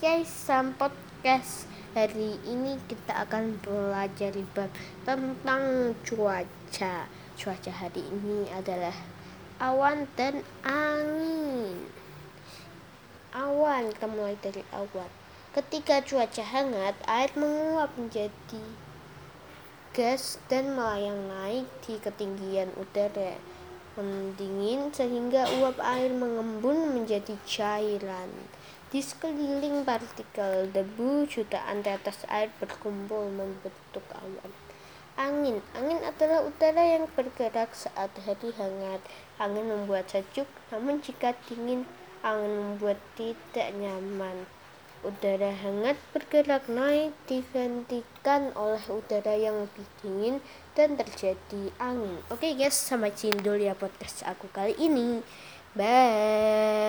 guys, sam podcast hari ini kita akan belajar tentang cuaca. Cuaca hari ini adalah awan dan angin. Awan, kita mulai dari awan. Ketika cuaca hangat, air menguap menjadi gas dan melayang naik di ketinggian udara mendingin sehingga uap air mengembun menjadi cairan. Di sekeliling partikel debu, jutaan tetes air berkumpul membentuk awan. Angin. Angin adalah udara yang bergerak saat hari hangat. Angin membuat sejuk, namun jika dingin, angin membuat tidak nyaman. Udara hangat bergerak naik digantikan oleh udara yang lebih dingin dan terjadi angin. Oke guys, sampai sini dulu ya podcast aku kali ini. Bye.